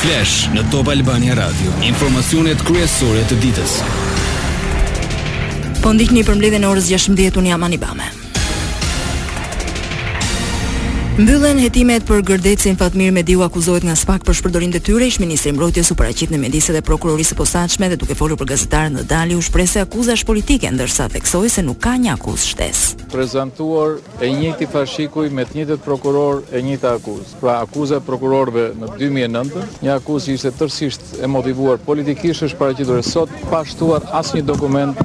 Flash në Top Albania Radio, informacionet kryesore të ditës. Po ndiqni përmbledhjen e orës 16, unë jam Ani Bame. Mbyllen hetimet për Gërdecin, Fatmir Mediu akuzohet nga SPAK për shpërdorim detyre, ish-ministri i Mbrojtjes u paraqit në mjediset e Prokurorisë së Posaçme dhe duke folur për gazetarët në dalje u shpreh se akuza është politike ndërsa theksoi se nuk ka një akuzë shtesë. Prezantuar e njëjti fashikull me të njëjtët prokurorë, e njëjta akuzë. Pra akuza e prokurorëve në dy mijë e nëntë, një akuzë që ishte tërësisht e motivuar politikisht është paraqitur dhe sot pa shtuar asnjë dokument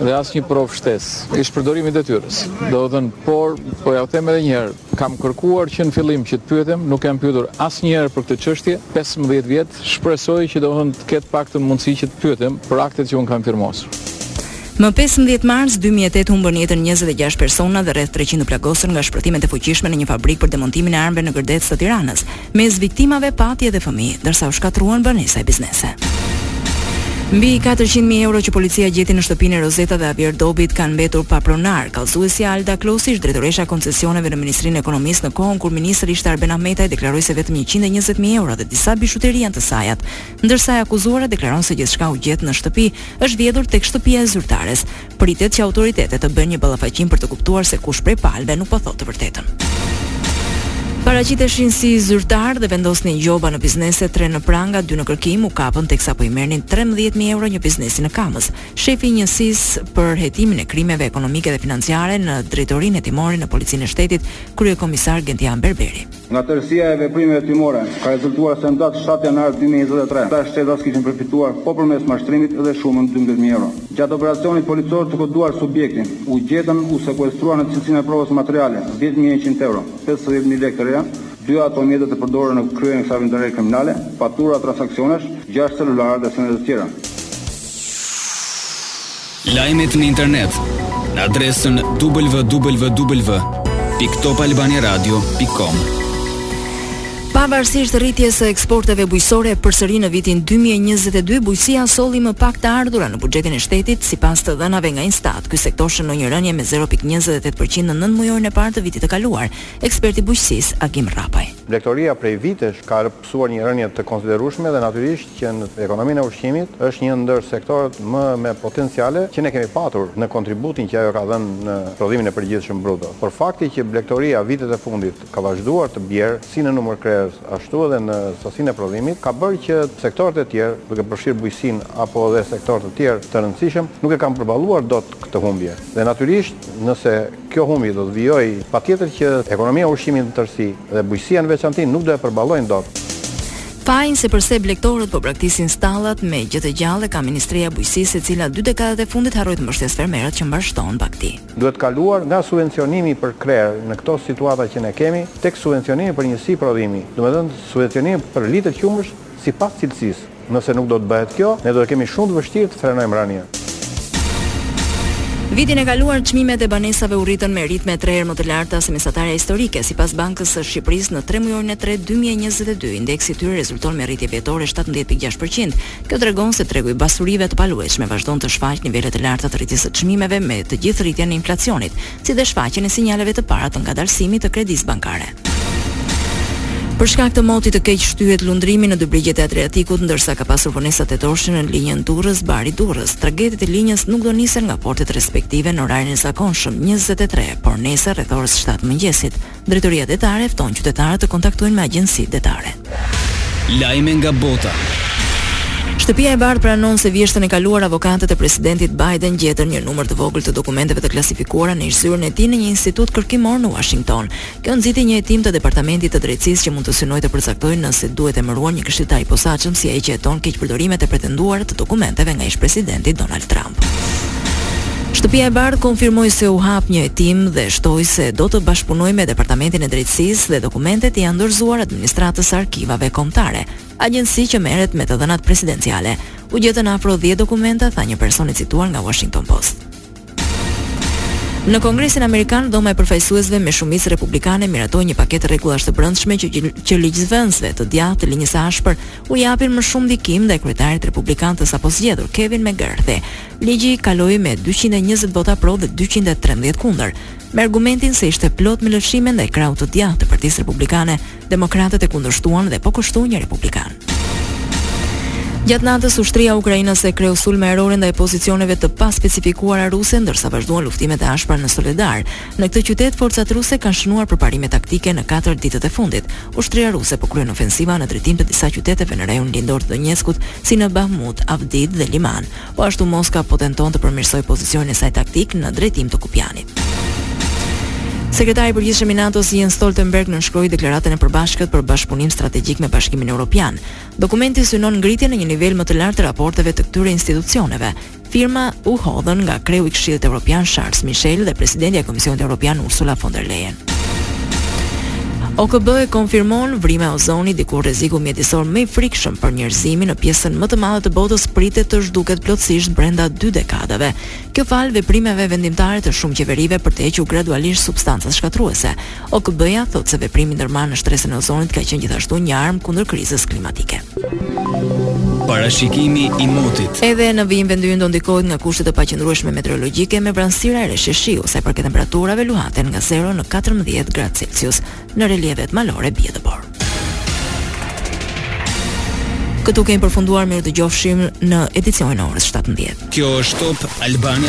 dhe asnjë provë shtesë. Shpërdorimi i detyrës, domethënë, por po jua them edhe një herë, kam kërkuar që në fillim që të pyetem, nuk jam pyetur asnjëherë për këtë çështje, pesëmbëdhjetë vjet, shpresoj që domethënë të ketë paktën mundësi që të pyetem për aktet që unë kam firmosur. Më pesëmbëdhjetë mars dy mijë e tetë humbën jetën njëzet e gjashtë persona dhe rreth treqind u plagosën nga shpërthimet e fuqishme në një fabrikë për demontimin e armëve në Gërdec të Tiranës. Mes viktimave pati edhe fëmijë, ndërsa u shkatërruan banesa e biznese. Mbi katërqind mijë euro që policia gjeti në shtëpinë e Rozeta dhe Xhavier Dobit kanë mbetur pa pronar. Kallëzuesja Alda Klosi, ish-drejtoresha e koncesioneve në Ministrinë e Ekonomisë në kohën kur ministër ishte Arben Ahmetaj deklaroi se vetëm njëqind e njëzet mijë euro dhe disa bizhuteri janë të sajat. Ndërsa e akuzuara deklaron se gjithçka u gjet në shtëpi, është vjedhur tek shtëpia e zyrtares. Pritet që autoritetet të bëjnë një ballafaqim për të kuptuar se kush prej palëve nuk po thotë të vërtetën. Paraqiteshin si zyrtarë dhe vendosnin gjoba në biznese, tre në pranga, dy në kërkim, u kapën teksa po i merrnin 13000 euro një biznesi në Kamëz. Shefi i njësisë për hetimin e krimeve ekonomike dhe financiare në Drejtorinë Hetimore në Policinë e Shtetit, kryekomisar Gentian Berberi. Nga tërësia e veprimeve hetimore ka rezultuar se në datë shtatë janar dy mijë e njëzet e tre, këta shtetas kishin përfituar po përmes mashtrimit dhe shumën dymbëdhjetë mijë euro. Gjatë operacionit policor të koduar Subjekti, u gjetën e u sekuestruan në cilësinë e provës materiale, dhjetë mijë e njëqind euro, pesëdhjetë mijë lekë të reja, dy automjete të përdorura në kryerjen e kësaj veprimtarie kriminale, fatura transaksionesh, gjashtë celularë dhe sende të tjera. Lajmet në internet në adresën www.topalbaniaradio.com. Pavarësisht rritjes së eksporteve bujqësore përsëri në vitin 2022, bujqësia solli më pak të ardhura në buxhetin e shtetit, sipas të dhënave nga Instat. Ky sektor shënoi një rënie me 0.28% në nëntëmujorin e parë të vitit të kaluar, eksperti i bujqësisë, Agim Rrapaj. Blegtoria prej vitesh ka pësuar një rënie të konsiderueshme dhe natyrisht që në ekonominë e ushqimit është një ndër sektorët më potencialë që ne kemi patur në kontributin që ajo ka dhënë në prodhimin e përgjithshëm bruto. Por fakti që blegtoria vitet e fundit ka vazhduar të bjerë si në numër krerësh ashtu edhe në sasinë e prodhimit ka bërë që sektorët e tjerë, duke përfshirë bujqësinë apo edhe sektorë të tjerë të rëndësishëm, nuk e kanë përballuar dot këtë humbje. Dhe natyrisht nëse. Kjo humbje do të vijojë patjetër që ekonomia e ushqimit në tërësi dhe bujqësia në veçanti nuk do e përballojnë dot. Fajin se përse blegtorët po braktisin stallat me gjë të gjallë e ka Ministria e Bujqësisë e cila dy dekadat e fundit harroi të mbështesë fermerët që mbarështojnë bagëti. Duhet kaluar nga subvencionimi për krerë në këto situata që ne kemi tek subvencionimi për njësi prodhimi, domethënë subvencionimi për litër qumësht sipas cilësisë. Nëse nuk do të bëhet kjo, ne do e kemi shumë të vështirë të frenojmë rënien. Vitin e kaluar çmimet e banesave u rritën me ritme tre herë më të larta se mesatarja historike. Sipas Bankës së Shqipërisë, në tremujorin e tretë dy mijë e njëzet e dy, indeksi i tyre rezulton me rritje vjetore shtatëmbëdhjetë pikë gjashtë për qind. Kjo tregon se tregu i pasurive të paluajtshme vazhdon të shfaqë nivele të larta të rritjes së çmimeve me të gjithë rritjen e inflacionit, si dhe shfaqjen e sinjaleve të para të ngadalësimit të kredisë bankare. Për shkak të motit të keq shtyhet lundrimi në dy brigjet e Adriatikut, ndërsa ka pasur vonesa tetorëshe në linjën Durrës-Bari-Durrës. Tragetet e linjës nuk do nisen nga portet respektive në orarin e zakonshëm, njëzet e tre, por nesër rreth orës shtatë të mëngjesit. Drejtoria Detare fton qytetarët të kontaktojnë me agjencitë detare. Lajme nga bota. Shtëpia e Bardhë pranon se vjeshtën e kaluar avokatët e presidentit Biden gjetën një numër të vogël të dokumenteve të klasifikuara në ish-zyrën e tij në një institut kërkimor në Washington. Kjo nxiti një hetim të Departamentit të Drejtësisë që mund të synojë të përcaktojë nëse duhet emëruar një këshilltar i posaçëm si ai që heton keqpërdorimet e pretenduara të dokumenteve nga ish-presidenti Donald Trump. Shtëpia e Bardhë konfirmoi se u hap një hetim dhe shtoi se do të bashkëpunojë me Departamentin e Drejtësisë dhe dokumentet i janë dorëzuar Administratës së Arkivave Kombëtare, agjenci që merret me të dhënat presidenciale. U gjetën afro dhjetë dokumenta, tha një person i cituar nga Washington Post. Në Kongresin amerikan, Dhoma e Përfaqësuesve me shumicë republikane miratoi një paketë rregullash të brendshme që ligjvënësve të djathtë të linjës së ashpër u japin më shumë ndikim ndaj kryetarit republikan të sapozgjedhur, Kevin McCarthy. Ligji kaloi me dyqind e njëzet vota pro dhe dyqind e trembëdhjetë kundër, me argumentin se ishte plot me lëshime ndaj krahut të djathtë të Partisë Republikane. Demokratët e kundërshtuan dhe po kështu një republikan. Gjatë natës, ushtria ukrainase kreu sulme ajrore ndaj pozicioneve të paspecifikuara ruse, ndërsa vazhduan luftimet e ashpra në Soledar, Në këtë qytet, forcat ruse kanë shënuar përparime taktike në katër ditët e fundit. Ushtria ruse po kryen ofensiva në drejtim të disa qyteteve në rajonin lindor të Donjeckut, si në Bahmut, Avdid dhe Liman. Po ashtu Moska po tenton të përmirësojë pozicionin e saj taktik në drejtim të Kupjanit. Sekretari i Përgjithshëm i NATO-s Jens Stoltenberg nënshkroi deklaratën e përbashkët për bashkëpunim strategjik me Bashkimin Evropian. Dokumenti synon ngritjen në një nivel më të lartë të raporteve të këtyre institucioneve, Firmat u hodhën nga kreu i Këshillit Evropian Charles Michel dhe presidentja e Komisionit Evropian Ursula von der Leyen. OKB e konfirmon vrima e ozonit dikur rreziku mjedisor më i frikshëm për njerëzimin në pjesën më të madhe të botës pritet të zhduket plotësisht brenda dy dekadave. Kjo falë veprimeve vendimtare të shumë qeverive për të hequr gradualisht substancat shkatërruese, OKB-ja thotë se veprimi i ndërmarrë në shtresën e ozonit ka qenë gjithashtu një armë kundër krizës klimatike. Parashikimi i motit. Edhe në vijim vendi ynë do ndikohet nga kushte të paqëndrueshme meteorologjike me vranësira e reshje shiu, sa i përket temperaturave luhaten nga 0 në 14 gradë Celsius. Në relievet malore bie dëborë. Këtu kemi përfunduar mirudëgjofshim në edicionin e orës 17. Kjo është Top Albania